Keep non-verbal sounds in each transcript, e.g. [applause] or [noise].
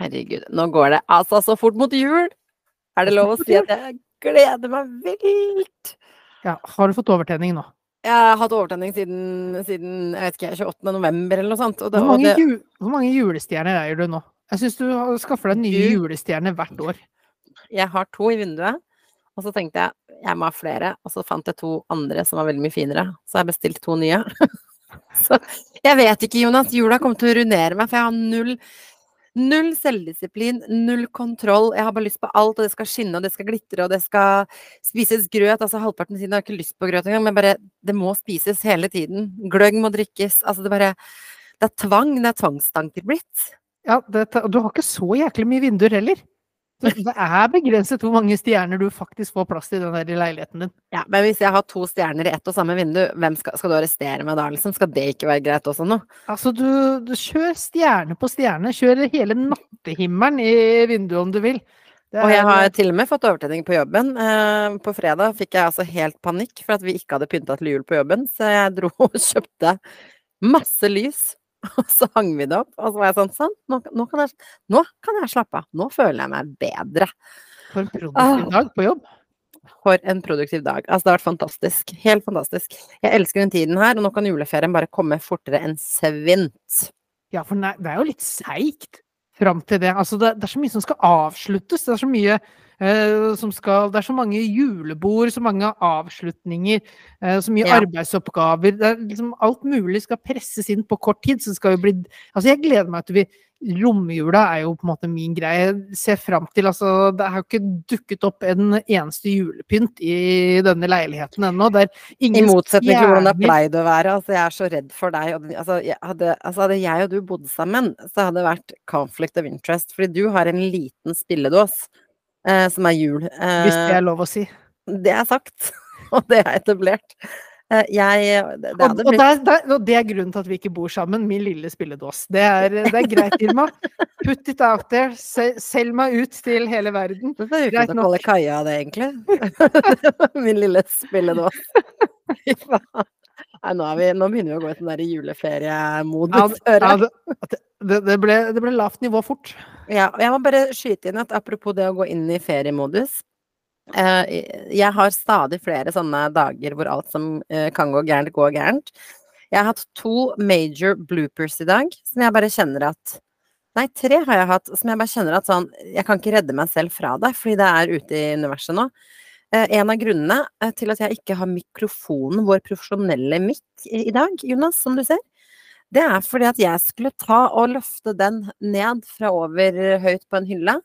Herregud, nå går det altså så fort mot jul! Er det lov å si at jeg gleder meg vilt? Ja, har du fått overtenning nå? Jeg har hatt overtenning siden, siden jeg vet ikke, 28. november eller noe sånt. Det, Hvor mange, det, hvor mange julestjerner eier du nå? Jeg syns du skaffer deg nye julestjerner hvert år. jeg har to i vinduet, og så tenkte jeg jeg må ha flere, og så fant jeg to andre som var veldig mye finere. Så jeg bestilte to nye. [laughs] så jeg vet ikke, Jonas. Jula kommer til å ruinere meg, for jeg har null Null selvdisiplin, null kontroll. Jeg har bare lyst på alt, og det skal skinne, og det skal glitre, og det skal spises grøt. Altså halvparten siden har jeg ikke lyst på grøt engang, men bare Det må spises hele tiden. Gløgg må drikkes. Altså det bare Det er tvang. Det er tvangstanker blitt. Ja, det, du har ikke så jæklig mye vinduer heller. Det, er begrenset hvor mange stjerner du faktisk får plass til i den der leiligheten din. Ja, men hvis jeg har to stjerner i ett og samme vindu, hvem skal, skal du arrestere meg da, liksom? Skal det ikke være greit også nå? Altså, du, du kjør stjerne på stjerne. Kjør hele nattehimmelen i vinduet om du vil. Det Og jeg er- har til og med fått overtenning på jobben. Eh, på fredag fikk jeg altså helt panikk for at vi ikke hadde pynta til jul på jobben, så jeg dro [laughs] og kjøpte masse lys. [laughs] Og så hang vi det opp, og så var jeg sånn Sånn, nå, nå, kan, jeg, nå kan jeg slappe av. Nå føler jeg meg bedre. For en produktiv Ah. dag på jobb. For en produktiv dag. Altså, det har vært fantastisk. Helt fantastisk. Jeg elsker den tiden her, og nå kan juleferien bare komme fortere enn svint. Ja, for det er jo litt seigt fram til det. Altså, det, det er så mye som skal avsluttes. Det er så mye som skal Det er så mange julebord, så mange avslutninger, eh, så mye Ja. arbeidsoppgaver. Det er liksom alt mulig skal presses inn på kort tid. Så det skal jo bli Altså, jeg gleder meg til vi Romjula er jo på en måte min greie. Ser fram til Altså, det har jo ikke dukket opp en eneste julepynt i denne leiligheten ennå. I motsetning til hvordan det pleide å være. Altså, jeg er så redd for deg. Altså, jeg hadde, altså, hadde jeg og du bodd sammen, så hadde det vært conflict of interest. Fordi du har en liten spilledås eh, som er jul. Hvis det Eh, er lov å si. det er sagt, [laughs] og det er etablert. Eh, jeg Det, det Og, og, der, der, og det er grunnen til at vi ikke bor sammen. Min lille spilledås. Det er, det er greit, Irma. [laughs] Put it out there. Se, selg meg ut til hele verden. Det er greit ufint å nok. kalle Kaja det, egentlig. [laughs] Min lille spilledås. Fy faen. Nei, nå, vi, nå begynner vi å gå i sånn der juleferiemodus, det- ja, det, det, det, ble, det ble lavt nivå fort. Ja, og jeg må bare skyte inn at apropos det å gå inn i feriemodus. eh, jeg har stadig flere sånne dager hvor alt som eh, kan gå gærent, går gærent. Jeg har hatt to major bloopers i dag som jeg bare kjenner at Nei, tre har jeg hatt som jeg bare kjenner at sånn Jeg kan ikke redde meg selv fra det, fordi det er ute i universet nå. Eh, en av grunnene eh, til at jeg ikke har mikrofonen, vår profesjonelle mikk, i, dag, Jonas, som du ser, det er fordi at jeg skulle ta og løfte den ned fra over eh, høyt på en hylle.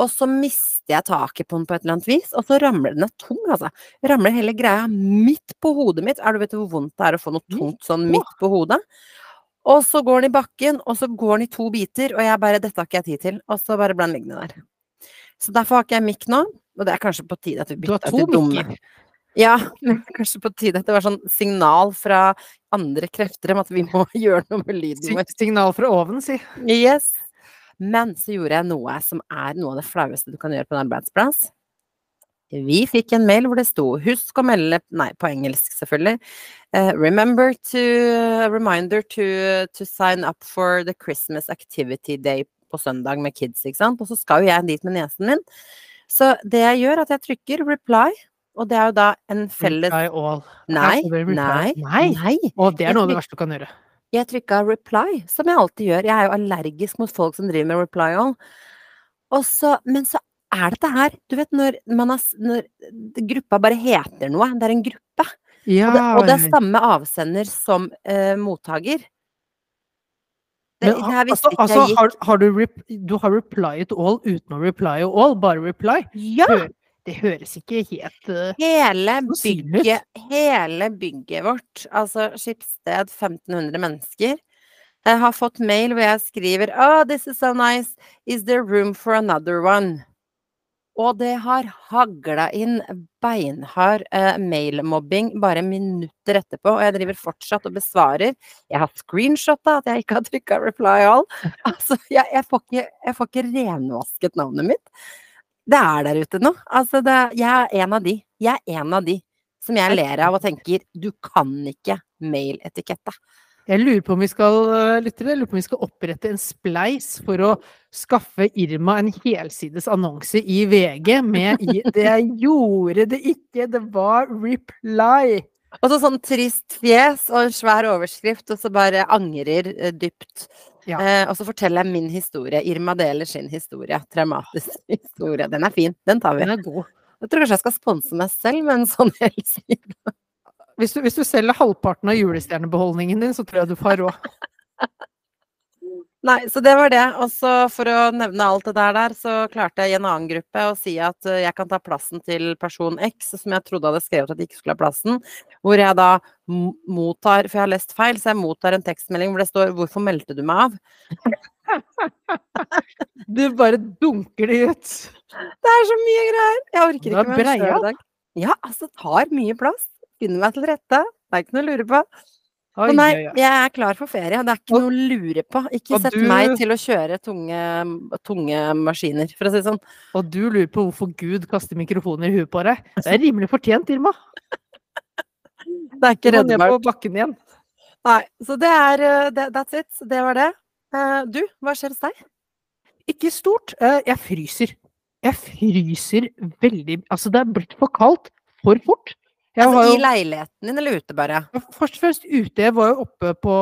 Og så mister jeg taket på den på et eller annet vis, og så ramler den tung, altså. Ramler hele greia midt på hodet mitt. Er du vet hvor vondt det er å få noe tungt sånn midt på hodet? Og så går den i bakken, og så går den i to biter, og jeg bare Dette har ikke jeg tid til. Og så bare ble den liggende der. Så derfor har ikke jeg mikk nå. Og det er kanskje på tide at vi bytter til dumme. Ja, men [laughs] kanskje på tide at det var sånn signal fra andre krefter om at vi må [laughs] gjøre noe med lyden vår. Signal fra oven, si. Yes. Men så gjorde jeg noe som er noe av det flaueste du kan gjøre på en arbeidsplass. Vi fikk en mail hvor det sto 'Husk å melde' Nei, på engelsk, selvfølgelig. Uh, 'Remember to Reminder to, to sign up for the Christmas activity day' på søndag med kids, ikke sant. Og så skal jo jeg dit med niesen min. Så det jeg gjør, er at jeg trykker 'reply', og det er jo da en felles Reply all. Nei, nei, Nei. Og det er noe av det verste du kan gjøre. Jeg trykka reply, som jeg alltid gjør. Jeg er jo allergisk mot folk som driver med reply all. Så, men så er dette her Du vet når man har Når gruppa bare heter noe. Det er en gruppe. Ja, Og det, og det er samme avsender som eh, mottaker. Det, men, det altså, altså, har, har du, rep, du har reply to all uten å reply to all, bare reply? Ja! Hør, det høres ikke helt uh, Hele bygget, hele bygget vårt, altså Skipssted 1500 mennesker, jeg har fått mail hvor jeg skriver Oh, this is so nice. Is there room for another one? Og det har hagla inn beinhard eh, mailmobbing bare minutter etterpå, og jeg driver fortsatt og besvarer. Jeg har screenshotta at jeg ikke har trykka reply all. [laughs] Altså, jeg, jeg, får ikke, jeg får ikke renvasket navnet mitt. Det er der ute nå. Altså, det, jeg er en av de. Jeg er en av de som jeg ler av og tenker du kan ikke mailetikette. Jeg lurer på om vi skal eh, lyttere, jeg lurer på om vi skal opprette en spleis for å skaffe Irma en helsides annonse i VG med i, [laughs] Det jeg gjorde det ikke, det var reply. Og så sånn trist fjes og en svær overskrift, og så bare angrer eh, dypt. Ja. Eh, og så forteller jeg min historie. Irma deler sin historie. Traumatisk [laughs] historie. Den er fin. Den tar vi. Den er god. Jeg tror kanskje jeg skal sponse meg selv med en sånn [laughs] helside. Hvis du, hvis du selger halvparten av julestjernebeholdningen din, så tror jeg du får råd. Nei, så det var det. Og så for å nevne alt det der der, så klarte jeg i en annen gruppe å si at eh, jeg kan ta plassen til person X, som jeg trodde hadde skrevet at de ikke skulle ha plassen. Hvor jeg da mottar, for jeg har lest feil, så jeg mottar en tekstmelding hvor det står 'Hvorfor meldte du meg av?' [laughs] Du bare dunker det ut. Det er så mye greier! Jeg orker er ikke mer i dag. Ja, altså, det tar mye plass. Finner meg til rette. Det er ikke noe å lure på. Oi, Og nei, jeg er klar for ferie. Det er ikke Og- noe å lure på. Ikke sett du- meg til å kjøre tunge, tunge maskiner, for å si det sånn. Og du lurer på hvorfor Gud kaster mikrofoner i huet på deg. Det er rimelig fortjent, Irma. Det er ikke ned reddbart. på bakken igjen. Nei, så det er uh, That's it. Det var det. Uh, du, hva skjer hos deg? Ikke stort. Uh, Jeg fryser. Jeg fryser veldig Altså, det er blitt for kaldt for fort. Altså, jo I leiligheten din eller ute, bare? først og fremst ute. Jeg var jo oppe på,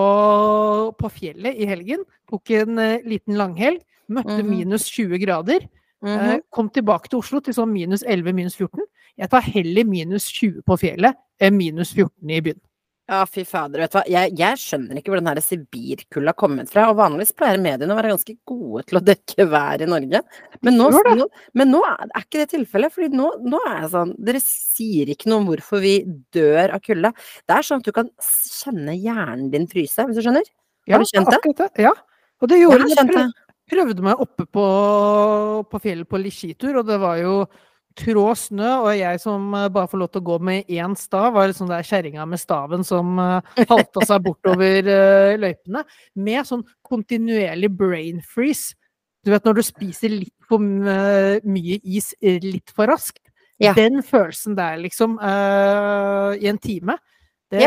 på fjellet i helgen. Tok en uh, liten langhelg. Møtte Mhm. minus 20 grader. Mm -hmm. uh, Kom tilbake til Oslo til sånn minus 11, minus 14. Jeg tar heller minus 20 på fjellet enn minus 14 i byen. Ja, fy fader. Vet du hva? Jeg, jeg skjønner ikke hvor den her Sibirkulda har kommet fra. Og vanligvis pleier mediene å være ganske gode til å dekke været i Norge. Men nå, nå, men nå er er ikke det tilfellet. fordi nå, nå er det sånn Dere sier ikke noe om hvorfor vi dør av kulde. Det er sånn at du kan kjenne hjernen din fryse, hvis du skjønner? Har du kjent det? det? Ja. Og det Jeg gjorde jeg. prøv- prøvde meg oppe på, på fjellet på litt skitur, og det var jo trå snø, og jeg som eh, bare får lov til å gå med én stav, var liksom der kjerringa med staven som uh, halta seg bortover eh, løypene, med sånn kontinuerlig brain freeze. Du vet når du spiser litt for eh, mye is eh, litt for raskt. Ja. Den følelsen der, liksom, uh, i en time. Det,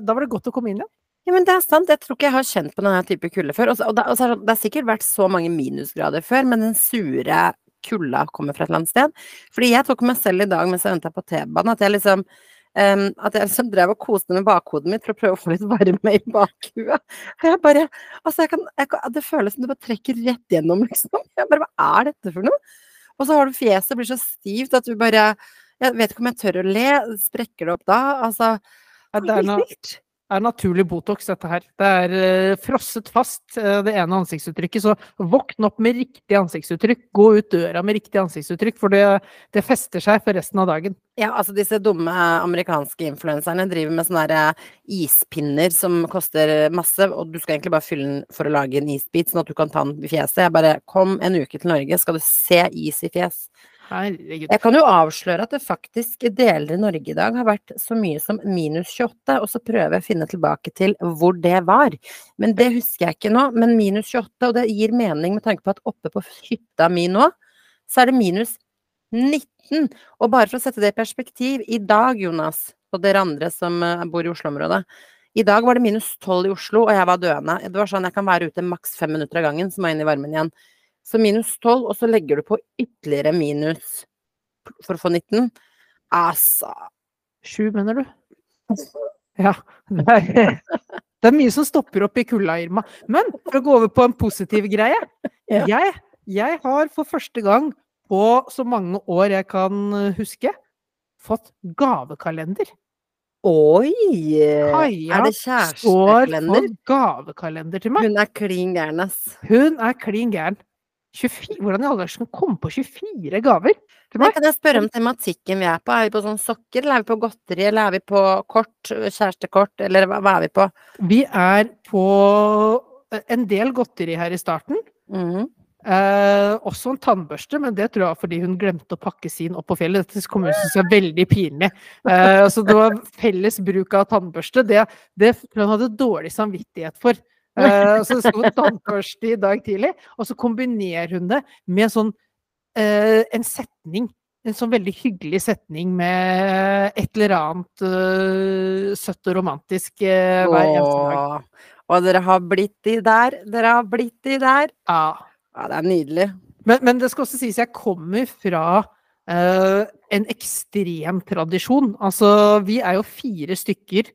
Da var det godt å komme inn igjen. Ja, men det er sant. Jeg tror ikke jeg har kjent på denne type kulde før. Og, så, og, det, og så sånn, det har sikkert vært så mange minusgrader før, men den sure kulda kommer fra et eller annet sted. Fordi jeg tok meg selv i dag mens jeg venta på T-banen, at jeg liksom um, at jeg liksom drev og koste med bakhodet mitt for å prøve å få litt varme i bakhuet. Og jeg bare Altså, jeg kan, jeg kan Det føles som det bare trekker rett gjennom, liksom. Jeg bare Hva er dette for noe? Og så har du fjeset blir så stivt at du bare Jeg vet ikke om jeg tør å le. Sprekker det opp da? Altså Ja, det er noe-. Er naturlig Botox, dette her. Det er eh, frosset fast, eh, det ene ansiktsuttrykket. Så våkn opp med riktig ansiktsuttrykk. Gå ut døra med riktig ansiktsuttrykk, for det, det fester seg for resten av dagen. Ja, altså disse dumme amerikanske influenserne driver med sånne der eh, ispinner som koster masse, og du skal egentlig bare fylle den for å lage en isbit, sånn at du kan ta den i fjeset. Jeg bare Kom en uke til Norge, skal du se is i fjes. Herregud. Jeg kan jo avsløre at det faktisk deler i Norge i dag har vært så mye som minus 28, og så prøver jeg å finne tilbake til hvor det var. Men det husker jeg ikke nå. Men minus 28, og det gir mening med tanke på at oppe på hytta mi nå, så er det minus 19. Og bare for å sette det i perspektiv, i dag, Jonas, og dere andre som eh, bor i Oslo-området I dag var det minus 12 i Oslo, og jeg var døende. Det var sånn jeg kan være ute maks fem minutter av gangen, så må jeg inn i varmen igjen. Så minus 12, og så legger du på ytterligere minus for å få 19. Altså Sju, mener du? [laughs] Ja. Det er, det er mye som stopper opp i kulda, Irma. Men for å gå over på en positiv greie. Jeg, jeg har for første gang på så mange år jeg kan huske, fått gavekalender. Oi! Kaja er det står kjærestekalender? for gavekalender til meg. Hun er klin gæren, ass. Hun er klin gæren. 24, hvordan i all verden komme på 24 gaver til meg? kan jeg spørre om tematikken vi er på? Er vi på sånn sokker, eller er vi på godteri, eller er vi på kort, kjærestekort, eller hva, hva er vi på? Vi er på eh, en del godteri her i starten. Mhm. Eh, også en tannbørste, men det tror jeg var fordi hun glemte å pakke sin opp på fjellet. Dette kommer å synes er veldig pinlig. Eh, så det var felles bruk av tannbørste. Det, det jeg hun hadde dårlig samvittighet for. Eh, så sto tannbørste i dag tidlig, og så kombinerer hun det med sånn uh, en setning. En sånn veldig hyggelig setning med et eller annet uh, søtt og romantisk hver eneste dag. Og dere har blitt de der. Dere har blitt de der. Ja. Ja, det er nydelig. Men, men det skal også sies, jeg kommer fra Uh, en ekstrem tradisjon. Altså, vi er jo fire stykker.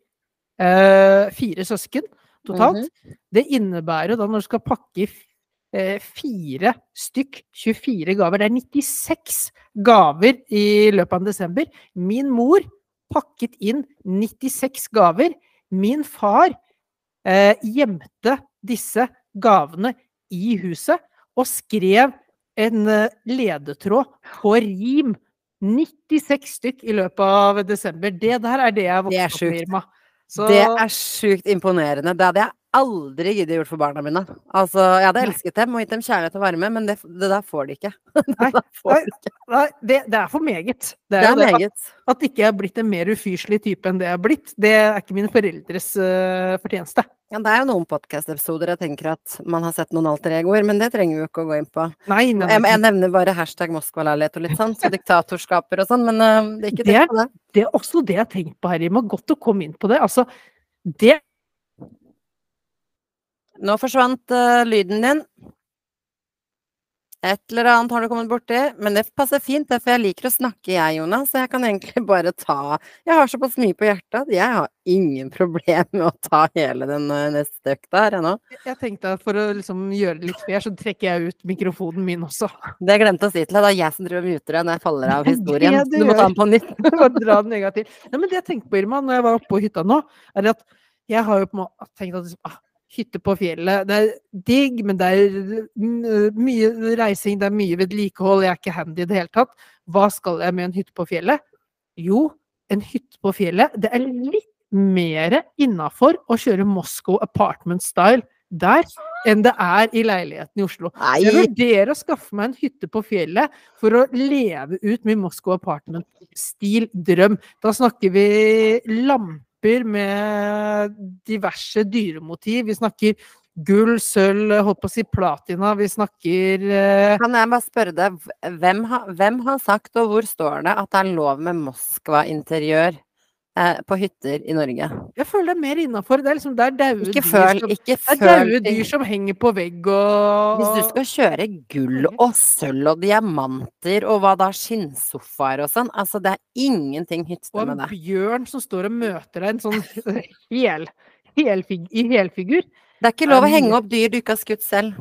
uh, fire søsken totalt. Det innebærer da når du skal pakke eh, fire stykk, 24 gaver Det er 96 gaver i løpet av desember. Min mor pakket inn 96 gaver. Min far eh, gjemte disse gavene i huset og skrev en eh, ledetråd på rim. 96 stykk i løpet av desember. Det der er det jeg vokste opp med. Irma. Så Det er sjukt imponerende. Det hadde jeg aldri giddet gjort for barna mine. Altså, jeg hadde elsket dem og gitt dem kjærlighet og varme, men det, det der får de ikke. [laughs] Nei, nei, nei, det, det er for meget. Det er, er det at, meget. at ikke jeg er blitt en mer ufyselig type enn det jeg er blitt, det er ikke mine foreldres uh, fortjeneste. Ja, det er jo noen podkast-episoder jeg tenker at man har sett noen alter egoer, men det trenger vi jo ikke å gå inn på. Nei, nei, Jeg, jeg nevner bare hashtag Moskva-leilighet og litt sånn, så [laughs] diktatorskaper og sånn, men uh, det er ikke Det det er- det. er også det jeg har tenkt på her, Irma. Godt å komme inn på det. Altså, det Nå forsvant uh, lyden din. Et eller annet har du kommet borti, men det passer fint, for jeg liker å snakke, jeg, Jonas, så jeg kan egentlig bare ta Jeg har såpass mye på hjertet at jeg har ingen [laughs] problem med å ta hele den eh, neste økta her ennå. Jeg tenkte at for å liksom gjøre det litt fair, så trekker jeg ut mikrofonen min også. Det jeg glemte å si til deg, det er jeg som driver og muter deg når jeg faller av [laughs] historien. du Du må ta den på nytt. [laughs] Dra den en gang til. Nei, men det jeg tenkte på, Irma, når jeg var oppe på hytta nå, er at jeg har jo på en måte tenkt at liksom, ah, hytte på fjellet, det er digg, men det er mye reising, det er mye vedlikehold, jeg er ikke handy i det hele tatt. Hva skal jeg med en hytte på fjellet? Jo, en hytte på fjellet, det er litt mer innafor å kjøre Moscow apartment style der enn det er i leiligheten i Oslo. Jeg vurderer å skaffe meg en hytte på fjellet for å leve ut min Moscow Apartment-stil drøm. Da snakker vi lamper med diverse dyremotiv. Vi snakker gull, sølv, holdt på å si platina. Vi snakker eh, kan jeg bare spørre deg, hvem har, hvem har sagt, og hvor står det, at det er lov med Moskva-interiør eh, på hytter i Norge? Jeg føler det er mer innafor. Det er liksom det er daue dyr føl dyr som henger på vegg og Hvis du skal kjøre gull og sølv og diamanter og hva da, skinnsofaer og sånn, altså det er ingenting hyttete med det. Og en bjørn som står og møter deg, en sånn [laughs] hel, helfig, i helfigur. Det er ikke lov å henge opp dyr du ikke har skutt selv.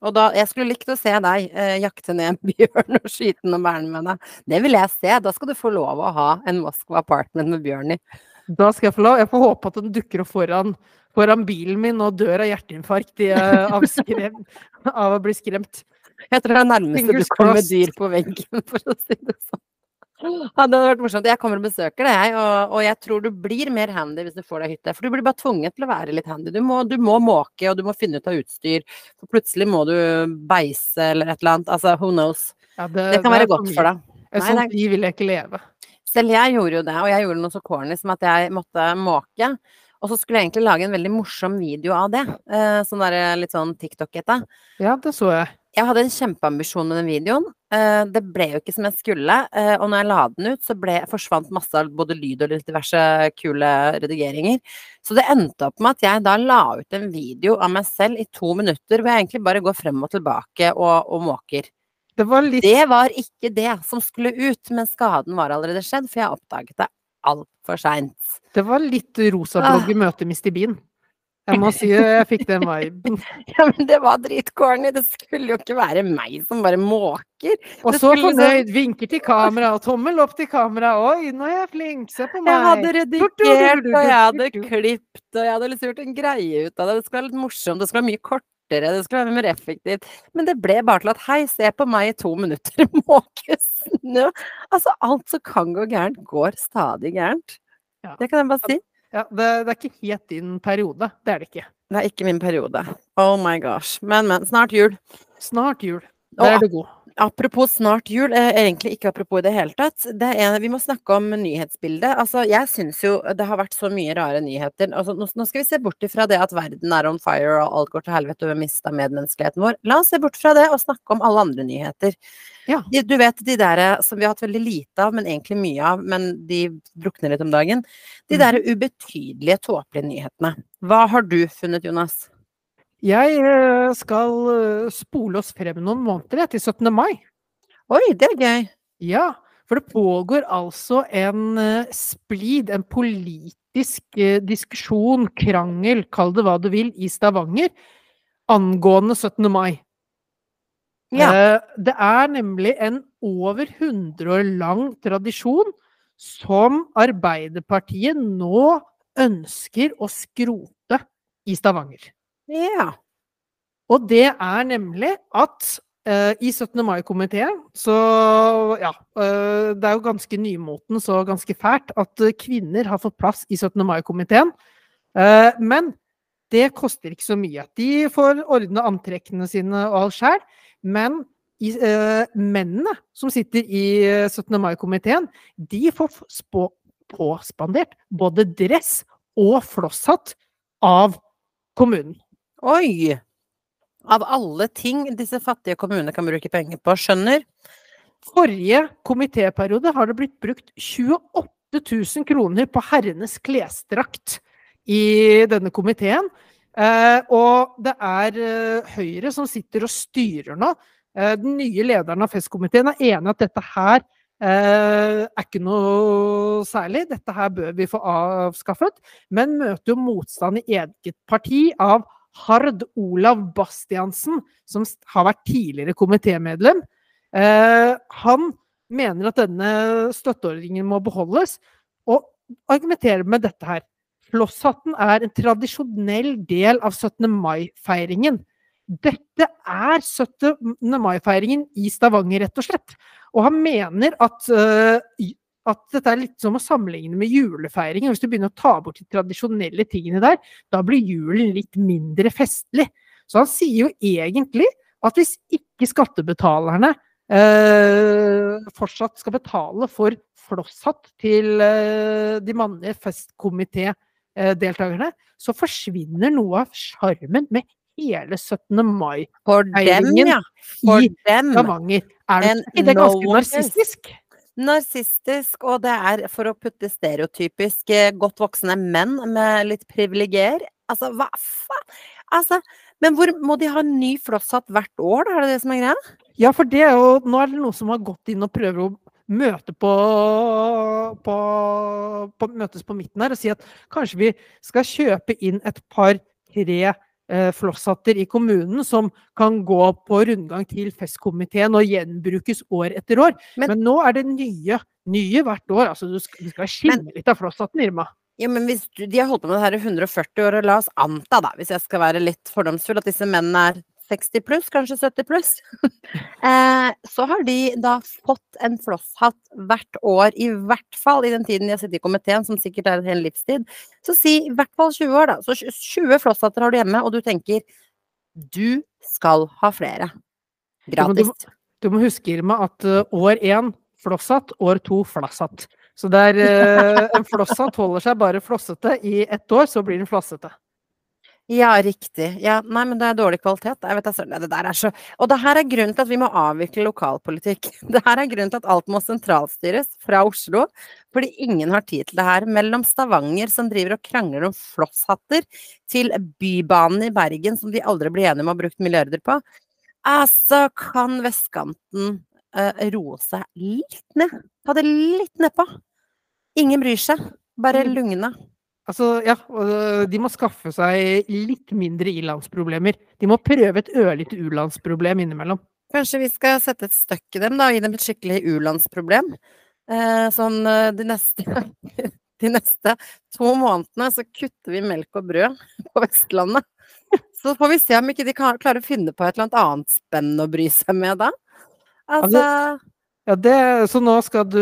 Og da, jeg skulle likt å se deg eh, jakte ned en [laughs] bjørn og skyte den og bære den med deg. Det vil jeg se. Da skal du få lov å ha en Moskva apartment med bjørn i. Da skal jeg få lov. Jeg får håpe at den dukker opp foran, foran bilen min og dør av hjerteinfarkt i, eh, av, skrem, av å bli skremt. Jeg tror det er nærmeste du Fingers kommer crossed. dyr på veggen, [laughs] for å si det sånn. Ja, det hadde vært morsomt. Jeg kommer og besøker deg, jeg, og, og jeg tror du blir mer handy hvis du får deg hytte. For du blir bare tvunget til å være litt handy. Du må, du må måke, og du må finne ut av utstyr. For plutselig må du beise eller et eller annet. Altså, who knows. Ja, Det kan er være godt for deg. Et sånt det liv vil jeg ikke leve. Selv jeg gjorde jo det, og jeg gjorde noe så corny som at jeg måtte måke. Og så skulle jeg egentlig lage en veldig morsom video av det. Eh, sånn der, litt sånn TikTok-ete. Ja, det så jeg. Jeg hadde en kjempeambisjon med den videoen. Eh, det ble jo ikke som jeg skulle. eh, og når jeg la den ut, så ble, forsvant masse av både lyd og diverse kule redigeringer. Så det endte opp med at jeg da la ut en video av meg selv i to minutter, hvor jeg egentlig bare går frem og tilbake og, og måker. Det var litt Det var ikke det som skulle ut, men skaden var allerede skjedd, for jeg oppdaget det altfor seint. Det var litt rosablogg i møte Mr. Bean. Jeg må si jeg fikk den viben. [laughs] Ja, men det var dritcorny. Det skulle jo ikke være meg som bare måker. Og så fornøyd. Så... vinker til kamera og tommel opp til kamera. Oi, nå er jeg flink, se på meg. Jeg hadde redigert, og jeg hadde klippet, og jeg hadde liksom gjort en greie ut av det. Det skulle være litt morsomt, det skulle være mye kortere, det skulle være mer effektivt. Men det ble bare til at hei, se på meg i to minutter, [laughs] måke snø. Altså, alt som kan gå gærent, går stadig gærent. Ja. Det kan jeg bare si. Ja, det, det er ikke helt din periode. Det er det ikke. Det er ikke min periode. Oh my gosh. Men, men. Snart jul. Snart jul. da Der er du god. Apropos snart jul, eh, egentlig ikke apropos i det hele tatt. Det er, vi må snakke om nyhetsbildet. Altså, jeg syns jo det har vært så mye rare nyheter. Altså, nå, nå, skal vi se bort ifra det at verden er on fire og alt går til helvete og vi mista medmenneskeligheten vår. La oss se bort fra det og snakke om alle andre nyheter. Ja. De, du vet de der som vi har hatt veldig lite av, men egentlig mye av, men de drukner litt om dagen. De Mhm. der ubetydelige, tåpelige nyhetene. Hva har du funnet, Jonas? Jeg eh, skal eh, spole oss frem noen måneder til 17. mai. Oi, det er gøy. Ja, for det pågår altså en eh, splid, en politisk diskusjon, krangel, kall det hva du vil, i Stavanger angående 17. mai. Ja. Det er nemlig en over 100 år lang tradisjon som Arbeiderpartiet nå ønsker å skrote i Stavanger. Ja. Og det er nemlig at uh, i 17. mai-komiteen så ja, Uh, det er jo ganske nymoten så ganske fælt at eh, kvinner har fått plass i 17. mai-komiteen. Uh, men det koster ikke så mye. De får ordne antrekkene sine og alt sjæl. Men i, mennene som sitter i eh, 17. mai-komiteen, de får spå, påspandert både dress og flosshatt av kommunen. Oi! Av alle ting disse fattige kommunene kan bruke penger på, skjønner? Forrige komitéperiode har det blitt brukt 28 000 kroner på herrenes klesdrakt i denne komiteen. Eh, og det er eh, Høyre som sitter og styrer nå. Eh, den nye lederen av festkomiteen er enig at dette her eh, er ikke noe særlig. Dette her bør vi få avskaffet. Men møter jo motstand i eget parti av Hard Olav Bastiansen, som har vært tidligere komitémedlem. Eh, han mener at denne støtteordningen må beholdes, og argumenterer med dette her. Flosshatten er en tradisjonell del av 17. mai-feiringen. Dette er 17. mai-feiringen i Stavanger, rett og slett. Og han mener at, i- at dette er litt som å sammenligne med julefeiringen. Hvis du begynner å ta bort de tradisjonelle tingene der, da blir julen litt mindre festlig. Så han sier jo egentlig at hvis ikke skattebetalerne eh, fortsatt skal betale for flosshatt til eh, de mannlige festkomitédeltakerne, så forsvinner noe av sjarmen med hele 17. mai For dem, Feiringen ja. I. Stavanger. Er det ikke det ganske no-one narsistisk? Og det er for å putte stereotypisk eh, godt voksne menn med litt privilegier. Altså, hva faen? Altså, men hvor må de ha ny flosshatt hvert år, da? Er det det som er greia? Ja, for det er jo Nå er det noen som har gått inn og prøver å møte på, på, på Møtes på midten her og si at kanskje vi skal kjøpe inn et par-tre eh, flosshatter i kommunen som kan gå på rundgang til festkomiteen og gjenbrukes år etter år. Men- Men, nå er det nye. Nye hvert år. Altså, du skal, du skal skinne litt av flosshatten, Irma. Ja, men hvis du, de har holdt på med det her i 140 år, og la oss anta, da, hvis jeg skal være litt fordomsfull, at disse mennene er 60 pluss, kanskje 70 pluss, [laughs] eh, så har de da fått en flosshatt hvert år, i hvert fall i den tiden de har sittet i komiteen, som sikkert er en hel livstid. Så si i hvert fall 20 år, da. Så 20 flosshatter har du hjemme, og du tenker du skal ha flere. Gratis. du Gratis. Du må huske, Irma, at eh, år én flosshatt, år to flasshatt. Så det er eh, en flosshatt holder seg bare flossete i ett år, så blir den flassete. Ja, riktig. Ja, nei, men det er dårlig kvalitet. Jeg vet, altså, det der er så Og det her er grunnen til at vi må avvikle lokalpolitikk. [laughs] Det her er grunnen til at alt må sentralstyres fra Oslo. Fordi ingen har tid til det her. Mellom Stavanger, som driver og krangler om flosshatter, til Bybanen i Bergen, som de aldri blir enige om å ha brukt milliarder på. Altså, kan vestkanten uh, roe seg litt ned? Ta det litt nedpå. Ingen bryr seg. Bare Mm. lugne. Altså, ja, øh, de må skaffe seg litt mindre ilandsproblemer. De må prøve et ørlite u-landsproblem innimellom. Kanskje vi skal sette et støkk i dem, da, og gi dem et skikkelig u-landsproblem. Eh, sånn eh, de neste, [laughs] de neste to månedene så kutter vi melk og brød på Vestlandet. Så får vi se om ikke de klarer å finne på et eller annet spenn spennende å bry seg med da. Altså Ja, det, så nå skal du,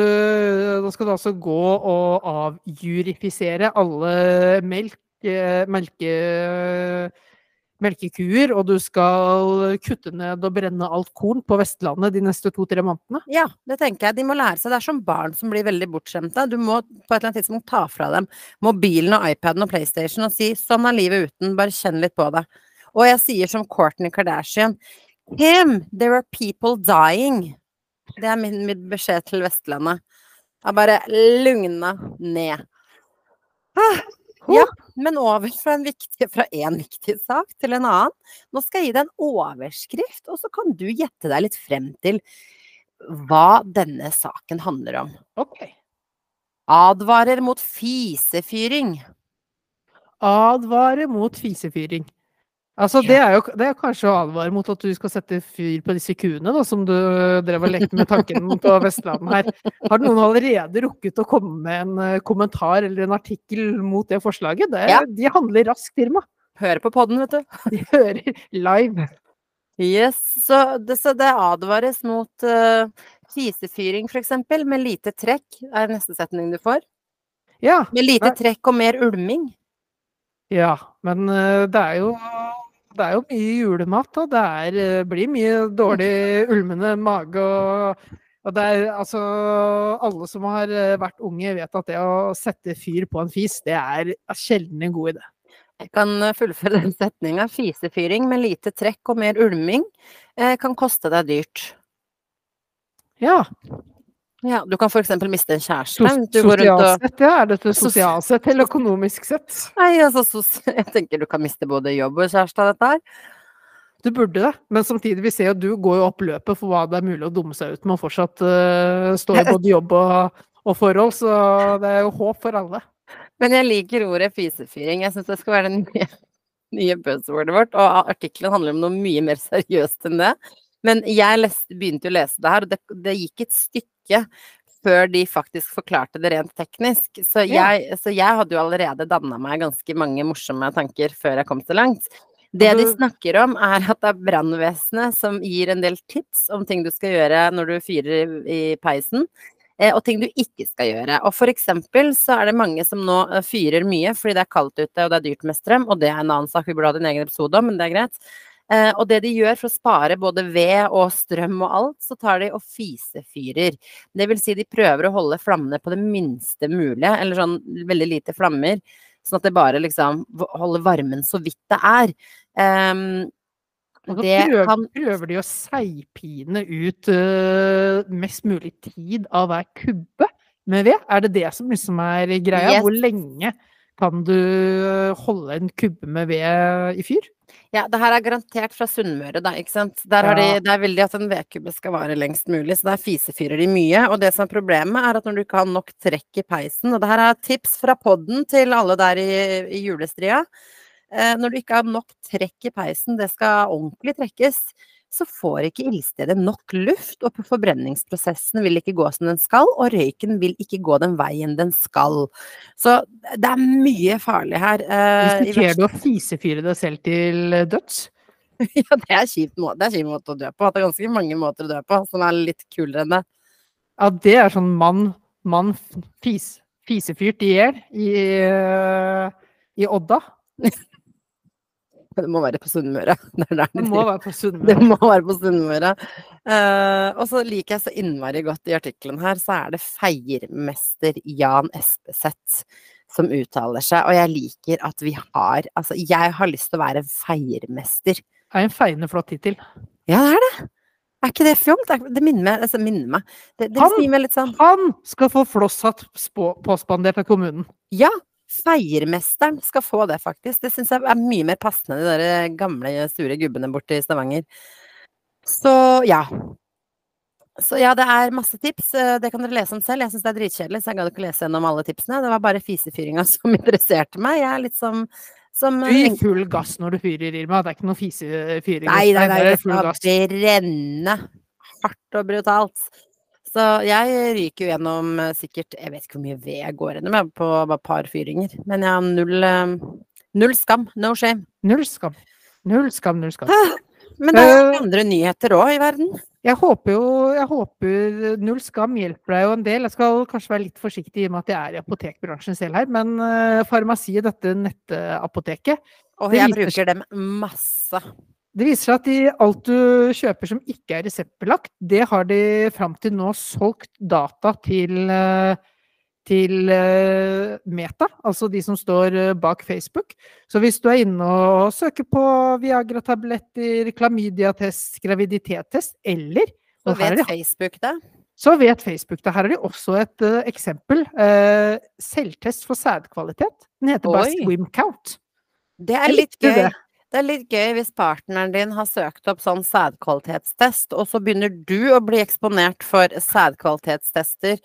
nå skal du altså gå og avjurifisere alle melk, eh, melke, melkekuer, og du skal kutte ned og brenne alt korn på Vestlandet de neste to-tre månedene? Ja, det tenker jeg. De må lære seg. Det er som barn som blir veldig bortskjemte. Du må på et eller annet tidspunkt ta fra dem mobilen og iPaden og PlayStation og si 'sånn er livet uten', bare kjenn litt på det. Og jeg sier som Courtney Kardashian Kim, there are people dying. Det er min, min beskjed til Vestlandet. Jeg bare lugna ned. Ah, ja, men over fra en, viktig, fra en viktig sak til en annen. Nå skal jeg gi deg en overskrift, og så kan du gjette deg litt frem til hva denne saken handler om. Ok. Advarer mot fisefyring. Advare mot fisefyring. Altså, det er jo det er kanskje å advare mot at du skal sette fyr på disse kuene, da, som du drev og lekte med tanken [laughs] på Vestlandet her. Har noen allerede rukket å komme med en uh, kommentar eller en artikkel mot det forslaget? Det, Ja. De handler raskt, firma. Hører på podden, vet du. [laughs] De hører live. Yes, så det, så det advares mot uh, fisefyring, for eksempel, med lite trekk, er neste setning du får. Ja, Med lite trekk og mer ulming. ja men uh, det er jo det er jo mye julemat, og det er, uh, blir mye dårlig [laughs] ulmende mage og og det er altså Alle som har uh, vært unge, vet at det å sette fyr på en fis, det er sjelden en god idé. Jeg kan uh, fullføre den setninga. Fisefyring med lite trekk og mer ulming eh, kan koste deg dyrt. Ja. Ja, du kan eksempel miste en kjæreste. Du går rundt sosialt sett, ja. Er dette sosialt sett eller økonomisk sett? Nei, altså, [laughs] jeg tenker du kan miste både jobb og kjæreste av dette her. Du burde det, men samtidig, vi ser jo du går jo opp løpet for hva det er mulig å dumme seg ut med og fortsatt uh, stå i [laughs] både jobb og, og forhold, så det er jo håp for alle. Men jeg liker ordet fisefyring. Jeg syns det skal være det nye, nye buzzwordet vårt. Og artikkelen handler om noe mye mer seriøst enn det. Men jeg leste, begynte å lese det her, og det, det gikk et stykke før de faktisk forklarte det rent teknisk. Så jeg, så jeg hadde jo allerede danna meg ganske mange morsomme tanker før jeg kom så langt. Det de snakker om, er at det er brannvesenet som gir en del tips om ting du skal gjøre når du fyrer i peisen eh, og ting du ikke skal gjøre. Og for eksempel så er det mange som nå eh, fyrer mye fordi det er kaldt ute og det er dyrt med strøm, og det er en annen sak vi burde hatt en egen episode om, men det er greit. Eh, og det de gjør for å spare både ved og strøm og alt, så tar de og fisefyrer. Det vil si de prøver å holde flammene på det minste mulige, eller sånn veldig lite flammer, sånn at det bare liksom holder varmen så vidt det er. Um, Og så prøver, kan prøver de å seigpine ut uh, mest mulig tid av hver kubbe med ved. Er det det som liksom er greia? Yes. Hvor lenge kan du eh, holde en kubbe med ved i fyr? Ja, det her er garantert fra Sunnmøre, da, ikke sant. Der har de, der vil de at en vedkubbe skal vare lengst mulig, så der fisefyrer de mye. Og det som er problemet, er at når du ikke har nok trekk i peisen, og det her er tips fra podden til alle der i, i julestria, når du ikke har nok trekk i peisen, det skal ordentlig trekkes, så får ikke ildstedet nok luft, og forbrenningsprosessen vil ikke gå som den skal, og røyken vil ikke gå den veien den skal. Så det er mye farlig her. eh, Risikerer du å fisefyre deg selv til døds? [laughs] Ja, det er kjipt måte, det er kjip måte å dø på. Det er ganske mange måter å dø på som er litt kulere enn det. Ja, det er sånn mann, mann fis, fisefyrt i hjel i, eh, i Odda. [laughs] Det må være på Sunnmøre. [laughs] Det det, Det må være på Det må være på Sunnmøre. Eh, og så liker jeg så innmari godt i artikkelen her, så er det feiermester Jan Espeseth som uttaler seg. Og jeg liker at vi har Altså, jeg har lyst til å være feiermester. Det er en feiende flott tittel. Ja, det er det. Er ikke det fjongt? Det er- minner meg, altså, minner meg. Det, det Han- meg sånn Han skal få flosshatt påspandert av kommunen. Ja, feiermesteren skal få det, faktisk. Det syns jeg er mye mer passende, de der gamle, sure gubbene borte i Stavanger. Så ja. Så ja, det er masse tips. eh, Det kan dere lese om selv. Jeg syns det er dritkjedelig, så jeg gadd ikke lese gjennom alle tipsene. Det var bare fisefyringa [laughs] som interesserte meg. Jeg er litt som, som Du gir full gass når du fyrer, Irma. Det er ikke noe fisefyring. Nei, nei, nei, det er skal brenne hardt og brutalt. Så jeg ryker jo gjennom eh, sikkert Jeg vet ikke hvor mye ved jeg går gjennom jeg, på bare et par fyringer. Men jeg har null, eh, null skam. No shame. Null skam. Null skam, null skam. Men det er jo Eh, andre nyheter òg i verden. Jeg håper jo jeg håper Null skam hjelper deg jo en del. Jeg skal kanskje være litt forsiktig i og med at jeg er i apotekbransjen selv her, men farmasiet, dette nettapoteket, Og jeg bruker dem masse. Det viser seg at de, alt du kjøper som ikke er reseptbelagt, det har de fram til nå solgt data til, eh, til eh, Meta, altså de som står eh, bak Facebook. Så hvis du er inne og søker på Viagra-tabletter, klamydia-test, graviditetstest, eller Så vet de, Facebook det. så vet Facebook det. Her har de også et uh, eksempel. Uh, selvtest for sædkvalitet. Den heter Oi. bare Count. Det er litt gøy. det. Det er litt gøy hvis partneren din har søkt opp sånn sædkvalitetstest, og så begynner du å bli eksponert for sædkvalitetstester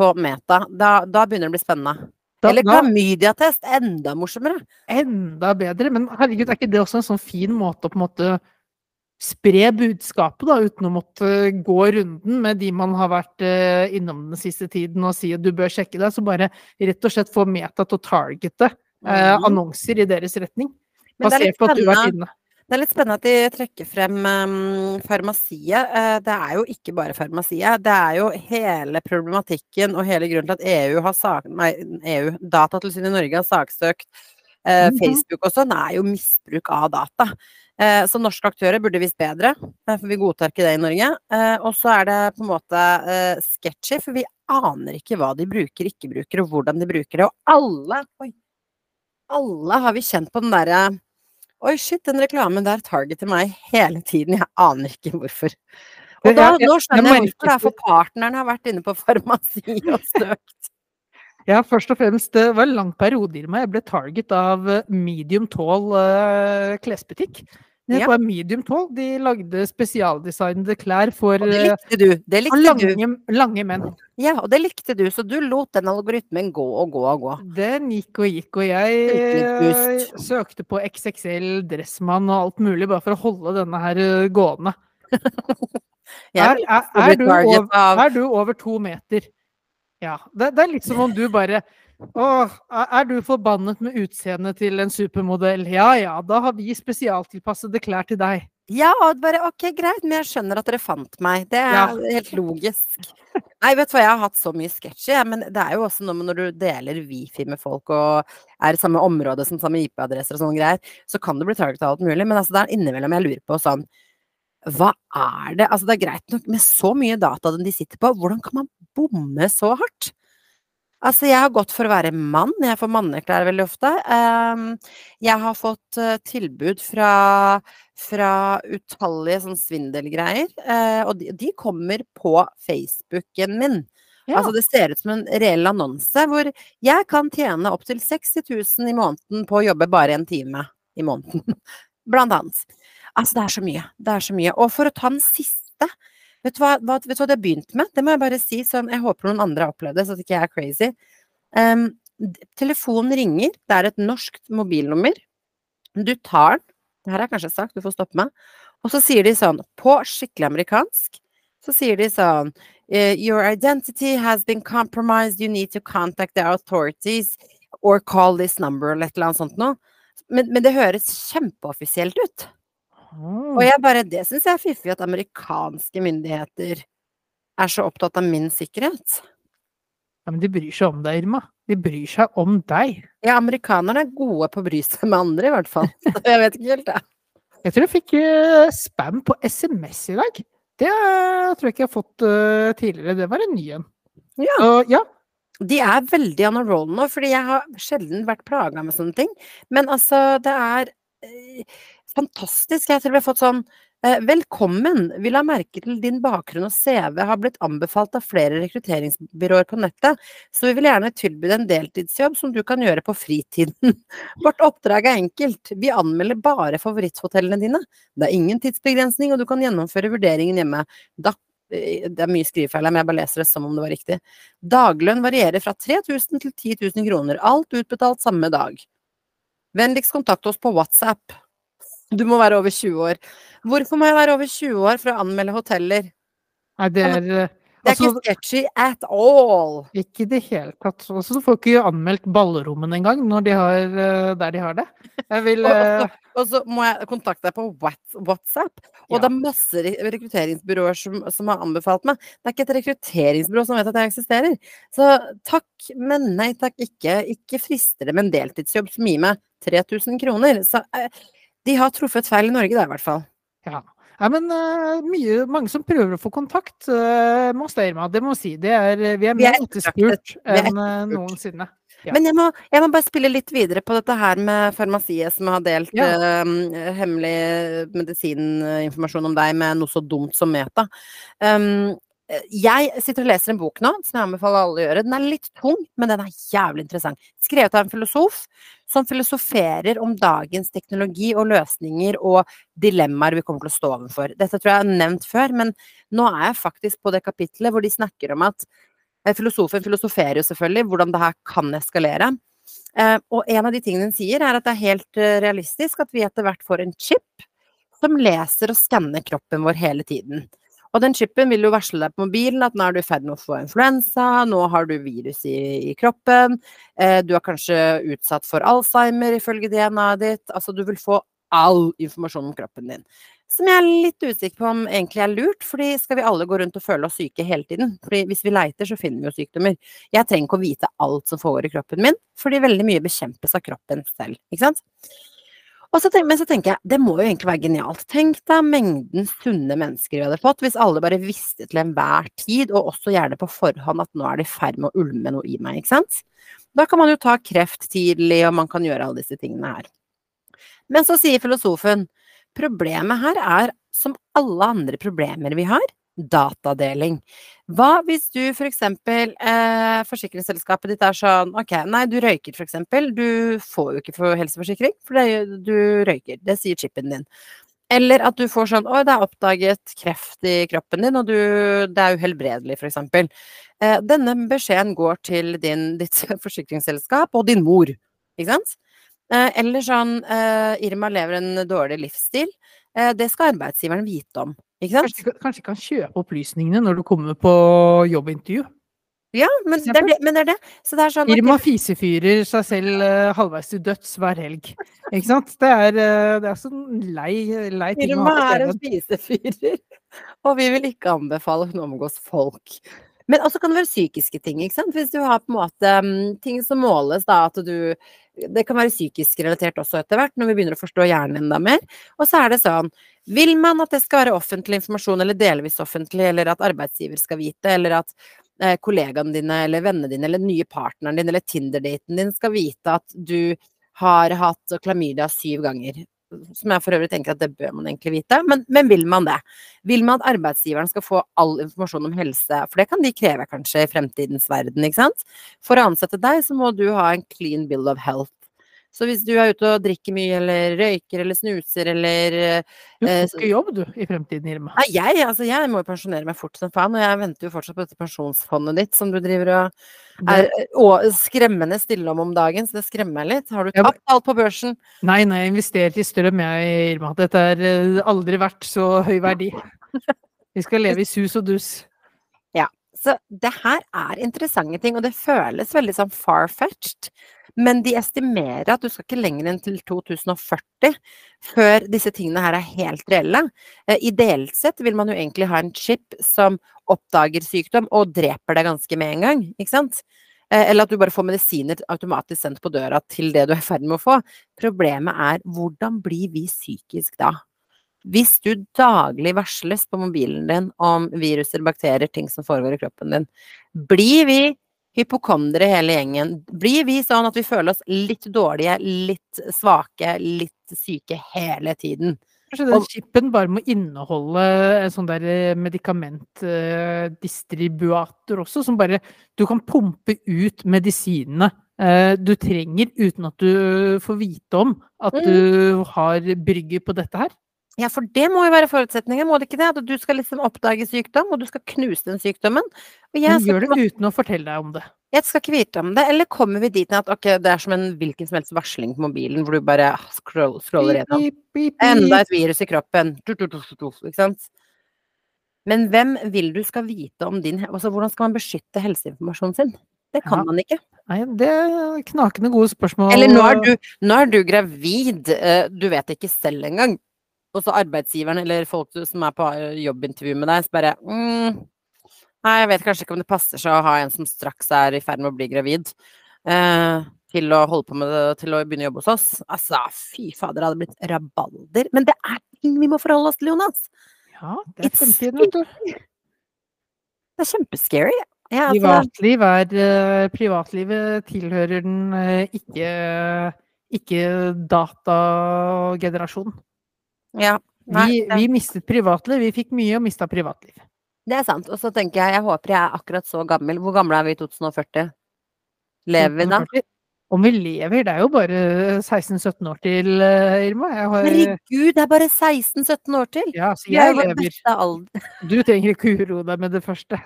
på Meta. Da, da begynner det å bli spennende. Da- Eller klamydiatest. Enda morsommere. enda bedre. Men herregud, er ikke det også en sånn fin måte å på en måte spre budskapet, da, uten å måtte gå runden med de man har vært eh, innom den siste tiden og si at du bør sjekke deg, så bare rett og slett få Meta til å targete eh, Mhm. annonser i deres retning. Er Basert på at du har spennende. Det er litt spennende at de trekker frem um, farmasiet. Uh, det er jo ikke bare farmasiet. Det er jo hele problematikken og hele grunnen til at EU har sak... Nei, EU, Datatilsynet i Norge har saksøkt uh. Facebook også. Det er jo misbruk av data. Uh, så norske aktører burde visst bedre, eh, for vi godtar ikke det i Norge. Og så er det på en måte sketchy, for vi aner ikke hva de bruker, ikke bruker, og hvordan de bruker det. Og alle Oi! Alle har vi kjent på den derre Oi, shit, den reklamen der targeter meg hele tiden. Jeg aner ikke hvorfor. Og da, nå skjønner jeg hvorfor det er, for partneren har vært inne på farmasi og [laughs] søkt. Ja, først og fremst, det var en lang periode i meg. Jeg ble target av Medium Tall uh, klesbutikk. Det Ja. var Medium Tall. De lagde spesialdesignede klær for det eh, likte du. Det likte du. lange, lange menn. Ja, og det likte du, så du lot den algoritmen gå og gå og gå. Den gikk og gikk, og jeg eh, søkte på XXL, Dressmann og alt mulig, bare for å holde denne her eh, gående. [laughs] Er, er, er, du over, er du over to meter? Ja. Det, det er litt som om du bare Åh, er du forbannet med utseendet til en supermodell? Ja ja, da har vi spesialtilpassede klær til deg. Ja, og bare ok, greit, men jeg skjønner at dere fant meg. Det er Ja. helt logisk. Nei, vet du hva, jeg har hatt så mye sketsjer, jeg, men det er jo også noe med når du deler wifi med folk og er i samme område som samme IP-adresser og sånne greier, så kan det bli targeta alt mulig, men altså det er innimellom jeg lurer på sånn Hva er det? Altså det er greit nok med så mye data de sitter på, hvordan kan man bomme så hardt? Altså, jeg har gått for å være mann, jeg får manneklær veldig ofte. Ehm, jeg har fått eh, tilbud fra, fra utallige sånn svindelgreier, eh, og de, de kommer på Facebooken min. Ja. Altså, det ser ut som en reell annonse hvor jeg kan tjene opptil 60 000 i måneden på å jobbe bare en time i måneden, [laughs] blant annet. Altså, det er så mye. Det er så mye. Og for å ta den siste Vet du hva, vet du hva det har begynt med? Det må jeg bare si, sånn, jeg håper noen andre har opplevd det, så at ikke jeg er crazy. Um, telefonen ringer, det er et norsk mobilnummer. Du tar den, det her har jeg kanskje sagt, du får stoppe meg, og så sier de sånn, på skikkelig amerikansk, så sier de sånn eh, Your identity has been compromised, you need to contact the authorities or call this number, eller et eller annet sånt noe. Men, men det høres kjempeoffisielt ut. Og jeg bare, det syns jeg er fiffig at amerikanske myndigheter er så opptatt av min sikkerhet. Ja, men de bryr seg om deg, Irma. De bryr seg om deg. Ja, amerikanerne er gode på å bry seg med andre, i hvert fall. [laughs] [laughs] Jeg vet ikke helt, jeg. Jeg tror jeg fikk eh, spam på SMS i dag. Det eh, tror jeg ikke jeg har fått eh, tidligere. Det var en ny en. Ja. Uh, ja. De er veldig on a roll nå, fordi jeg har sjelden vært plaga med sånne ting. Men altså, det er fantastisk. Jeg tror vi har fått sånn eh, Velkommen! Vi la merke til din bakgrunn og CV har blitt anbefalt av flere rekrutteringsbyråer på nettet, så vi vil gjerne tilby deg en deltidsjobb som du kan gjøre på fritiden. [laughs] Vårt oppdrag er enkelt. Vi anmelder bare favoritthotellene dine. Det er ingen tidsbegrensning, og du kan gjennomføre vurderingen hjemme. Da eh, det er mye skrivefeil her, men jeg bare leser det som om det var riktig. Daglønn varierer fra 3000 til 10 000 kroner, alt utbetalt samme dag. Vennligst kontakt oss på WhatsApp. Du må være over 20 år. Hvorfor må jeg være over 20 år for å anmelde hoteller? Nei, det er eh, Det er altså, ikke sketchy at all! ikke i det hele tatt. Altså, du får ikke anmeldt ballrommene engang de har, eh, der de har det. Vil Og, også, og, så, må jeg kontakte deg på WhatsApp. Og Ja. det er masse rekrutteringsbyråer som, som har anbefalt meg. Det er ikke et rekrutteringsbyrå som vet at jeg eksisterer. Så takk, men nei takk, ikke. Ikke frister det med en deltidsjobb som gir meg 3000 kroner. Så eh, de har truffet feil i Norge da, i hvert fall. Ja. Ja, men uh, mye, mange som prøver å få kontakt uh, med oss, Irma. Det må si. Det er, vi er mer etterspurt enn uh, noensinne. Ja. Men jeg må, jeg må, bare spille litt videre på dette her med farmasiet som har delt ja. uh, hemmelig medisininformasjon om deg med noe så dumt som Meta. Um, jeg sitter og leser en bok nå som jeg anbefaler alle å gjøre. Den er litt tung, men den er jævlig interessant. Skrevet av en filosof som filosoferer om dagens teknologi og løsninger og dilemmaer vi kommer til å stå overfor. Dette tror jeg er nevnt før, men nå er jeg faktisk på det kapitlet hvor de snakker om at Eh, filosofen filosoferer jo selvfølgelig hvordan det her kan eskalere. Eh, og en av de tingene hun sier, er at det er helt eh, realistisk at vi etter hvert får en chip som leser og skanner kroppen vår hele tiden. Og den chipen vil jo varsle deg på mobilen at nå er du i ferd med å få influensa, nå har du virus i, i kroppen, eh, du er kanskje utsatt for Alzheimer ifølge DNA-et ditt. Altså du vil få all informasjon om kroppen din. Som jeg er litt usikker på om egentlig er lurt, fordi skal vi alle gå rundt og føle oss syke hele tiden? Fordi hvis vi leiter, så finner vi jo sykdommer. Jeg trenger ikke å vite alt som foregår i kroppen min, fordi veldig mye bekjempes av kroppen selv, ikke sant? Så tenk, men så tenker jeg, det må jo egentlig være genialt. Tenk deg mengden sunne mennesker vi hadde fått hvis alle bare visste til enhver tid, og også gjerne på forhånd, at nå er det i ferd med å ulme noe i meg, ikke sant? Da kan man jo ta kreft tidlig, og man kan gjøre alle disse tingene her. Men så sier filosofen Problemet her er, som alle andre problemer vi har, datadeling. Hva hvis du for eksempel eh, forsikringsselskapet ditt er sånn ok, nei du røyker for eksempel, du får jo ikke for helseforsikring, for det, du røyker, det sier chipen din. Eller at du får sånn oi, det er oppdaget kreft i kroppen din, og du, det er uhelbredelig, for eksempel. Eh, denne beskjeden går til din, ditt [laughs] forsikringsselskap og din mor, ikke sant? Eh, eller sånn eh, Irma lever en dårlig livsstil. Eh, det skal arbeidsgiveren vite om. Ikke sant? Kanskje, kanskje kan kjøpe opplysningene når du kommer på jobbintervju? Ja, men det, er det, det er det. det er sånn, Irma okay. fisefyrer seg selv uh, halvveis til døds hver helg. Ikke sant? Det er, uh, det er sånn lei, lei ting Irma er en fisefyrer, og vi vil ikke anbefale hun omgås folk. Men også kan det være psykiske ting. ikke sant? Hvis du har på en måte um, ting som måles, da, at du Det kan være psykisk relatert også etter hvert, når vi begynner å forstå hjernen enda mer. Og så er det sånn Vil man at det skal være offentlig informasjon, eller delvis offentlig, eller at arbeidsgiver skal vite, eller at eh, kollegaene dine, eller vennene dine, eller nye partneren din, eller Tinder-daten din skal vite at du har hatt klamydia syv ganger som jeg for øvrig tenker at det bør man egentlig vite, men, men, vil man det? Vil man at arbeidsgiveren skal få all informasjon om helse, for det kan de kreve kanskje i fremtidens verden, ikke sant? For å ansette deg, så må du ha en clean bill of health. Så hvis du er ute og drikker mye, eller røyker, eller snuser, eller Du får eh, jobb, du, i fremtiden, Irma. Nei, jeg, altså, jeg må jo pensjonere meg fort som faen, og jeg venter jo fortsatt på dette pensjonsfondet ditt, som du driver og er og, skremmende stille om om dagen, så det skremmer meg litt. Har du tapt alt på børsen? Nei, nei, jeg investerer i strøm, jeg, Irma. Dette har eh, aldri vært så høy verdi. Vi skal leve i sus og dus. Ja. Så det her er interessante ting, og det føles veldig sånn far-fetched. Men de estimerer at du skal ikke lenger enn til 2040 før disse tingene her er helt reelle. Eh, ideelt sett vil man jo egentlig ha en chip som oppdager sykdom og dreper deg ganske med en gang, ikke sant? Eh, eller at du bare får medisiner automatisk sendt på døra til det du er i ferd med å få. Problemet er hvordan blir vi psykisk da? Hvis du daglig varsles på mobilen din om viruser, bakterier, ting som foregår i kroppen din, blir vi hypokondere hele gjengen. Blir vi sånn at vi føler oss litt dårlige, litt svake, litt syke hele tiden? Kanskje den chipen bare må inneholde en sånn der eh, medikamentdistribuator eh, også, som bare Du kan pumpe ut medisinene eh, du trenger uten at du får vite om at mm. du har brygget på dette her. Ja, for det må jo være forutsetningen, må det ikke det? At du skal liksom oppdage sykdom, og du skal knuse den sykdommen. Men gjør det uten å fortelle deg om det. Jeg skal ikke vite om det. Eller kommer vi dit at okay, det er som en hvilken som helst varsling på mobilen, hvor du bare scroll, scroller gjennom. Enda et virus i kroppen. Ikke sant? Men hvem vil du skal vite om din altså Hvordan skal man beskytte helseinformasjonen sin? Det kan ja. man ikke. Nei, det er knakende gode spørsmål. Eller nå er du, nå er du gravid, eh, du vet ikke selv engang og så arbeidsgiveren eller folk som er på eh, jobbintervju med deg, så bare mm, Nei, jeg vet kanskje ikke om det passer seg å ha en som straks er i ferd med å bli gravid. eh, til å holde på med det, til å begynne å jobbe hos oss. Altså, fy fader, det hadde blitt rabalder. Men det er ting vi må forholde oss til, Jonas. Ja, det er fremtiden, vet du. Det er kjempescary. Ja, altså, Privatliv er eh, Privatlivet tilhører den eh, ikke ikke datagenerasjonen. Ja, nei, Vi, vi mistet privatliv. Vi fikk mye og mista privatliv. det er sant. Og så tenker jeg, jeg håper jeg er akkurat så gammel. Hvor gamle er vi i 2040? Lever vi da? Om vi lever, det er jo bare 16-17 år til, eh, Irma. Jeg har, Herregud, det er bare 16-17 år til! ja, så er jeg lever. [laughs] Du trenger ikke uroe deg med det første.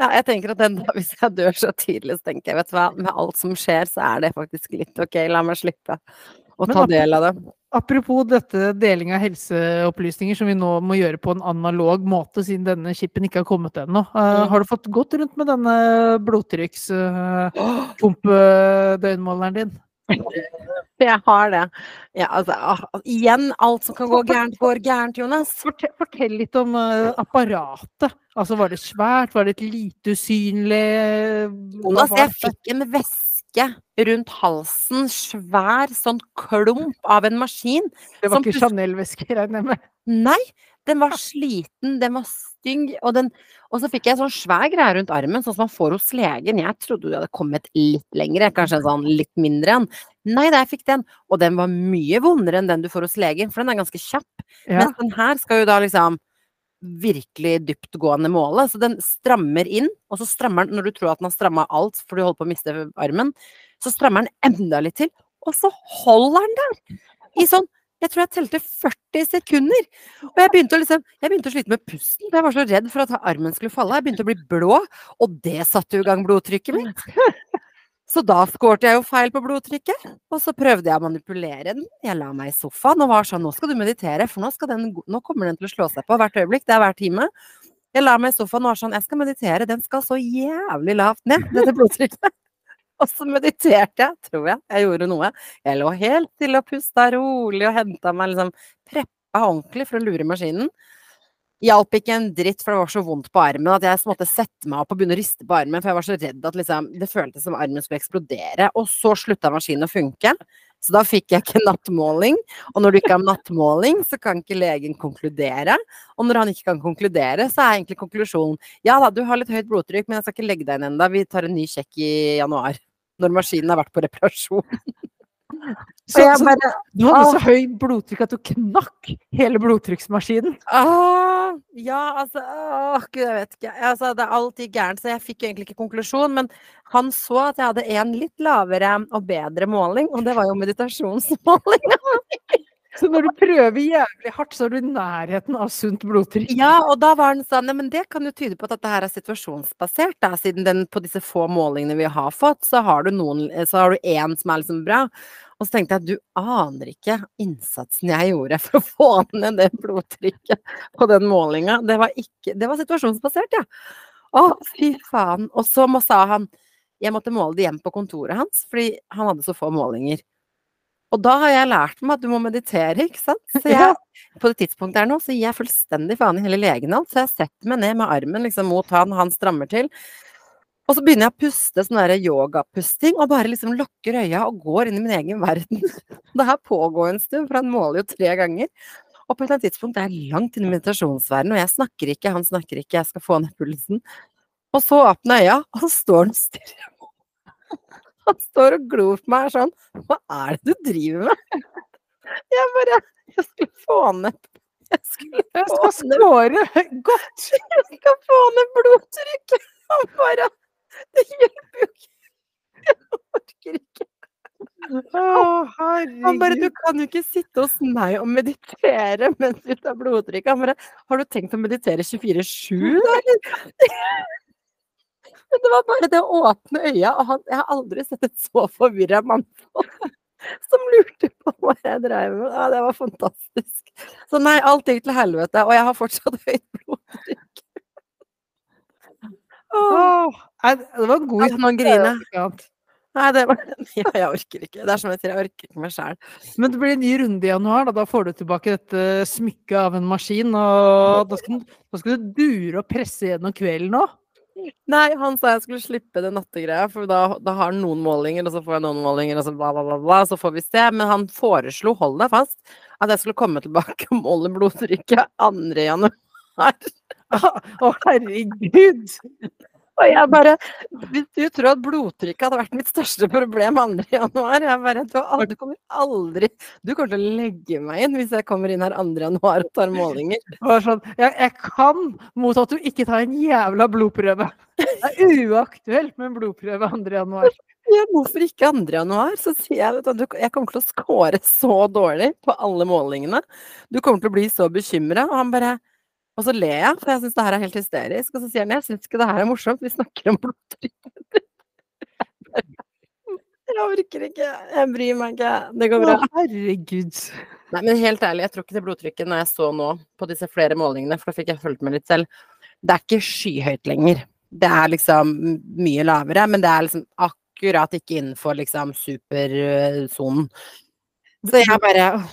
Ja, jeg tenker at den, hvis jeg dør så tidlig, så tenker jeg, vet du hva, med alt som skjer, så er det faktisk litt ok, la meg slippe å ta del av det. Apropos dette deling av helseopplysninger som vi nå må gjøre på en analog måte, siden denne chipen ikke har kommet ennå. Eh, Mm. har du fått gått rundt med denne blodtrykkspumpedøgnmåleren din? Jeg har det. Ja, altså, ah, igjen, alt som kan gå gærent, går gærent, Jonas. Fortell, fortell litt om uh, apparatet. Altså, var det svært? Var det et lite usynlig Jonas, jeg fikk en væske rundt halsen, svær sånn klump av en maskin. Det var ikke Chanel-væske, regner jeg med. Nei, den var sliten, den var stygg, og, den, og så fikk jeg sånn svær greie rundt armen, sånn som man får hos legen. Jeg trodde du hadde kommet litt lengre, kanskje en sånn litt mindre en. Nei da, jeg fikk den, og den var mye vondere enn den du får hos legen, for den er ganske kjapp. Ja. Mens den her skal jo da liksom virkelig dyptgående måle, så den strammer inn, og så strammer den når du tror at den har stramma alt for du holder på å miste armen, så strammer den enda litt til, og så holder den der! I sånn jeg tror jeg telte 40 sekunder. Og jeg begynte å, liksom, jeg begynte å slite med pusten. Jeg var så redd for at armen skulle falle. Jeg begynte å bli blå, og det satte jo i gang blodtrykket mitt. Så da skårte jeg jo feil på blodtrykket. Og så prøvde jeg å manipulere den. Jeg la meg i sofaen og var sånn Nå skal du meditere, for nå, den, nå kommer den til å slå seg på hvert øyeblikk. Det er hver time. Jeg la meg i sofaen og var sånn Jeg skal meditere. Den skal så jævlig lavt ned, [laughs] dette blodtrykket. Og så mediterte jeg, tror jeg. Jeg gjorde noe. Jeg lå helt stille og pusta rolig og henta meg liksom Preppa ordentlig for å lure maskinen. Hjalp ikke en dritt, for det var så vondt på armen at jeg måtte sette meg opp og begynne å riste på armen, for jeg var så redd at liksom, det føltes som armen skulle eksplodere. Og så slutta maskinen å funke. Så da fikk jeg ikke nattmåling. Og når du ikke har nattmåling, så kan ikke legen konkludere. Og når han ikke kan konkludere, så er egentlig konklusjonen ja da, du har litt høyt blodtrykk, men jeg skal ikke legge deg inn ennå. Vi tar en ny sjekk i januar. Når maskinen har vært på reparasjon. [laughs] Så, så bare du hadde så høy blodtrykk at du knakk hele blodtrykksmaskinen. Åh, ja, altså åh, Gud, jeg vet ikke. Altså, det er alltid gærent, så jeg fikk egentlig ikke konklusjon. Men han så at jeg hadde en litt lavere og bedre måling, og det var jo meditasjonsmåling. [laughs] Så når du prøver jævlig hardt, så er du i nærheten av sunt blodtrykk. Ja, og da var den sånn, men det kan jo tyde på at dette her er situasjonsbasert, da, siden den på disse få målingene vi har fått, så har du noen, så har du én som er liksom bra. Og så tenkte jeg du aner ikke innsatsen jeg gjorde for å [laughs] få ned det blodtrykket på den målinga. Det var ikke, det var situasjonsbasert, ja. Å, fy faen. Og så sa han, jeg måtte måle det hjem på kontoret hans, fordi han hadde så få målinger. Og da har jeg lært meg at du må meditere, ikke sant. [laughs] Så jeg, på det tidspunktet her nå, så gir jeg fullstendig faen i hele legen alt. Så jeg setter meg ned med armen liksom mot han, han strammer til. Og så begynner jeg å puste sånn der yogapusting, og bare liksom lukker øya og går inn i min egen verden. [laughs] Det her pågår en stund, for han måler jo tre ganger. Og på et eller annet tidspunkt er jeg langt inne i meditasjonsverdenen, og jeg snakker ikke, han snakker ikke, jeg skal få ned pulsen. Og så åpner øya, og så står han og stirrer. Han står og glor på meg sånn Hva er det du driver med? [laughs] Jeg bare Jeg skulle få ned Jeg skulle få ned Jeg skal skåre godt. [laughs] jeg skal få ned blodtrykket! Han bare Det hjelper jo ikke! Jeg orker ikke. Å, Han bare Du kan jo ikke sitte hos meg og meditere mens du tar blodtrykk. Han bare Har du tenkt å meditere 24-7, da, eller? Men det var bare det å åpne øya, og han Jeg har aldri sett et så forvirra mannfolk som lurte på hva jeg dreiv med. Ja, det var fantastisk. Så nei, alt gikk til helvete, og jeg har fortsatt [laughs] høyt blodtrykk. Åh. Nei, det var en god Altså, man griner. Nei, det var [laughs] Ja, jeg orker ikke. Det er som jeg sier, jeg orker ikke meg sjæl. Men det blir en ny runde i januar. Da, da får du tilbake dette smykket av en maskin. Og da skal, du- da skal du dure og presse gjennom kvelden òg. Nei, han sa jeg skulle slippe det nattegreia, for da, da har han noen målinger, og så får jeg noen målinger, og så bla, bla, bla, bla, så får vi se. Men han foreslo, hold deg fast, at jeg skulle komme tilbake og måle blodtrykket 2. januar. Å, herregud! Og jeg bare du tror at blodtrykket hadde vært mitt største problem 2. januar Jeg bare Du, aldri, du kommer aldri Du kommer til å legge meg inn hvis jeg kommer inn her 2. januar og tar målinger. Sånn, jeg, jeg kan mot at du ikke tar en jævla blodprøve. Det er uaktuelt med en blodprøve 2. januar. Ja, hvorfor ikke 2. januar? Så sier jeg at jeg kommer til å score så dårlig på alle målingene. Du kommer til å bli så bekymra. Og han bare Og så ler jeg, for jeg syns det her er helt hysterisk. Og så sier han jeg syns ikke det her er morsomt, vi snakker om blodtrykk. Jeg orker ikke. Jeg bryr meg ikke. Det går bra. Å, herregud. Nei, men helt ærlig, jeg tror ikke det blodtrykket når jeg så nå på disse flere målingene, for da fikk jeg fulgt med litt selv, det er ikke skyhøyt lenger. Det er liksom mye lavere, men det er liksom akkurat ikke innenfor liksom supersonen. Så jeg bare åh,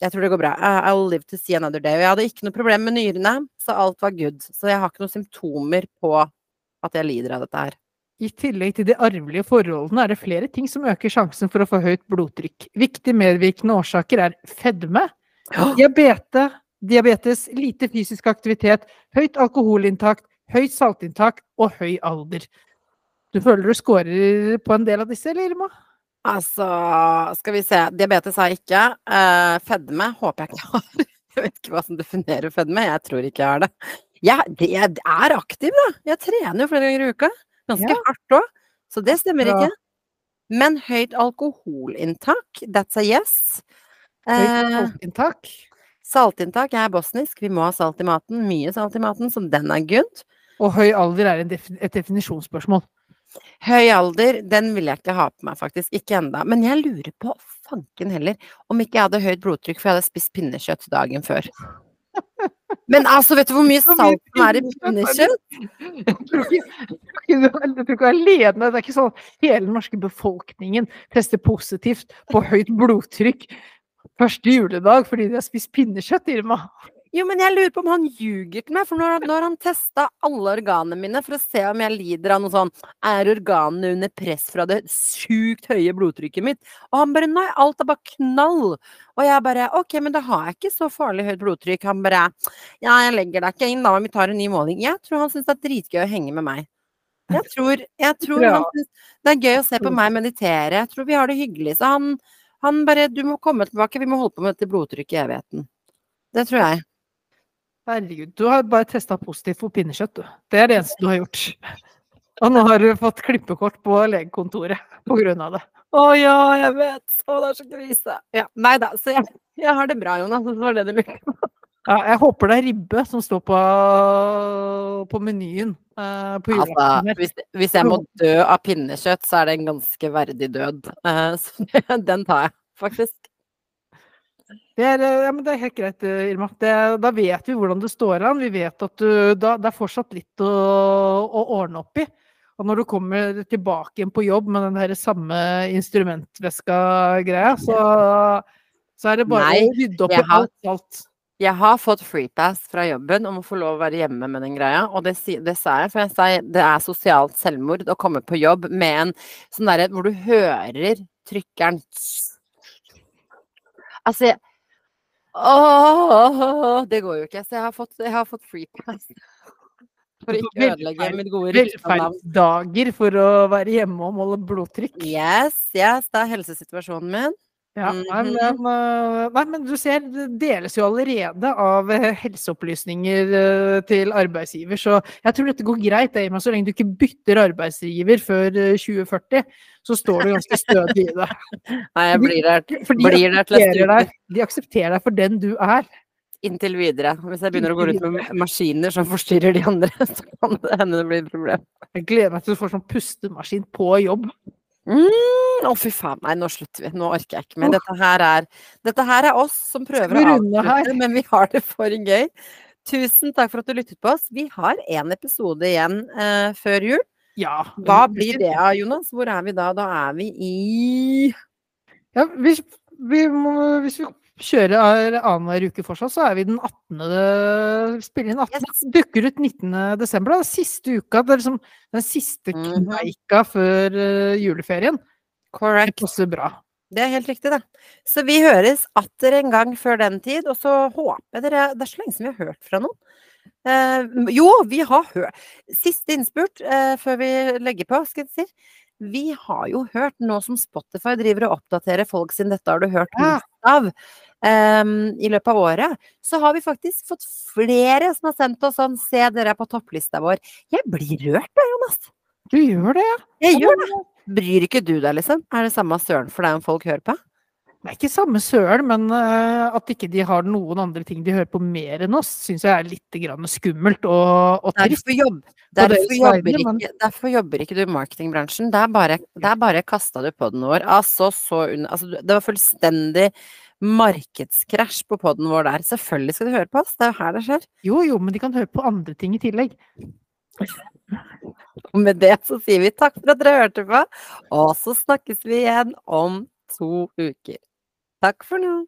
Jeg tror det går bra. I- I'll live to see another day. Og jeg hadde ikke noe problem med nyrene, så alt var good. Så jeg har ikke noen symptomer på at jeg lider av dette her. I tillegg til de arvelige forholdene er det flere ting som øker sjansen for å få høyt blodtrykk. Viktige medvirkende årsaker er fedme, diabete, diabetes, lite fysisk aktivitet, høyt alkoholinntak, høyt saltinntak og høy alder. Du føler du scorer på en del av disse, eller Irma? Altså, skal vi se. Diabetes har jeg ikke. Uh, fedme håper jeg ikke har. [laughs] Jeg vet ikke hva som definerer fedme. Jeg tror ikke jeg har det. Jeg, jeg er aktiv, da. Jeg trener jo flere ganger i uka. Ganske Ja. hardt òg. Så det stemmer ja. ikke. Men høyt alkoholinntak, that's a yes. Høyt Eh, saltinntak? saltinntak, jeg er bosnisk. Vi må ha salt i maten. Mye salt i maten, så den er good. Og høy alder er en defi et definisjonsspørsmål. Høy alder, den vil jeg ikke ha på meg, faktisk. Ikke enda. Men jeg lurer på, fanken heller, om ikke jeg hadde høyt blodtrykk for jeg hadde spist pinnekjøtt dagen før. [laughs] Men altså, vet du hvor mye salt som er i pinnekjøtt? Jeg tror ikke alene. Det er ikke sånn hele den norske befolkningen tester positivt på høyt blodtrykk første juledag fordi de har spist pinnekjøtt, Irma. Jo, men jeg lurer på om han ljuger til meg, for nå har, han testa alle organene mine for å se om jeg lider av noe sånn Er organene under press fra det sjukt høye blodtrykket mitt? Og han bare Nei, alt er bare knall. Og jeg bare OK, men da har jeg ikke så farlig høyt blodtrykk. Han bare Ja, jeg legger deg ikke inn, da, vi tar en ny måling. Jeg tror han syns det er dritgøy å henge med meg. Jeg tror, jeg tror Ja. han syns det er gøy å se på meg meditere. Jeg tror vi har det hyggelig. Så han, han bare Du må komme tilbake, vi må holde på med dette blodtrykket i evigheten. Det tror jeg. Herregud, du har bare testa positivt for pinnekjøtt, du. Det er det eneste du har gjort. Og nå har du fått klippekort på legekontoret på grunn av det. Å ja, jeg vet. Å, det er så krise. Ja, nei da, så jeg, jeg har det bra, Jonas. Det var det du lurte på. Ja, jeg håper det er ribbe som står på, på menyen uh, på julaften. Altså, hvis, hvis jeg må dø av pinnekjøtt, så er det en ganske verdig død. Uh, så [laughs] den tar jeg, faktisk. Det er, eh, ja, men det er helt greit, eh, Irma. Det, da vet vi hvordan det står an. Vi vet at du, da, det er fortsatt litt å, å ordne opp i. Og når du kommer tilbake igjen på jobb med den der samme instrumentveska-greia, så, så er det bare Nei, å rydde opp i alt salt. Jeg har fått freepass fra jobben om å få lov å være hjemme med den greia, og det, det sa jeg, for jeg sa det er sosialt selvmord å komme på jobb med en sånn derre hvor du hører trykkeren Altså Ååå! Det går jo ikke. Så jeg har fått, jeg har fått freepass. [laughs] For å ikke ødelegge mitt gode. Velferdsdager for å være hjemme og måle blodtrykk. Yes, yes, det er helsesituasjonen min. Ja, nei, Mhm. men, øh, nei, men du ser, det deles jo allerede av eh, helseopplysninger eh, til arbeidsgiver, så jeg tror dette går greit. det, Så lenge du ikke bytter arbeidsgiver før eh, 2040, så står du ganske stødig i det. [laughs] Nei, jeg blir der, blir der til neste uke. de aksepterer deg for den du er. Inntil videre. Hvis jeg begynner å gå ut med maskiner som forstyrrer de andre, [laughs] så kan det hende det blir et problem. Jeg gleder meg til du får sånn pustemaskin på jobb. Mm, Å, fy faen. Nei, nå slutter vi. Nå orker jeg ikke mer. Dette her er, dette her er oss som prøver å avslutte, men vi har det for gøy. Tusen takk for at du lyttet på oss. Vi har én episode igjen eh, før jul. Ja. Hva blir det av, Jonas? Hvor er vi da? Da er vi i Ja, hvis, vi må, hvis vi kjører annenhver uke fortsatt, så er vi den 18. Spiller inn 18. Yes. Dukker ut 19. desember, da. Siste uka. Det er liksom den siste Mhm. kneika før eh, juleferien. Det passer bra. Det er helt riktig, det. Så vi høres atter en gang før den tid, og så håper dere Det er så lenge siden vi har hørt fra noen. Eh, jo, vi har hørt Siste innspurt eh, før vi legger på, skal jeg si. Vi har jo hørt, nå som Spotify driver og oppdaterer folk sin 'Dette har du hørt mest av' um, i løpet av året, så har vi faktisk fått flere som har sendt oss sånn 'Se, dere er på topplista vår'. Jeg blir rørt da, Jonas. Du gjør det, ja. Jeg gjør det. Bryr ikke du deg, liksom? Er det samme søren for deg om folk hører på? Det er ikke samme søren, men eh, at ikke de har noen andre ting de hører på mer enn oss, syns jeg er litt grann skummelt og, og trist. Derfor, jobb, derfor, jobber ikke, derfor jobber ikke du i marketingbransjen. Der bare, der bare kasta du podden vår. Altså, så altså, det var fullstendig markedskrasj på podden vår der. Selvfølgelig skal du høre på oss, det er jo her det skjer. Jo, jo, men de kan høre på andre ting i tillegg. Og med det så sier vi takk for at dere hørte på, og så snakkes vi igjen om to uker. Takk for nå.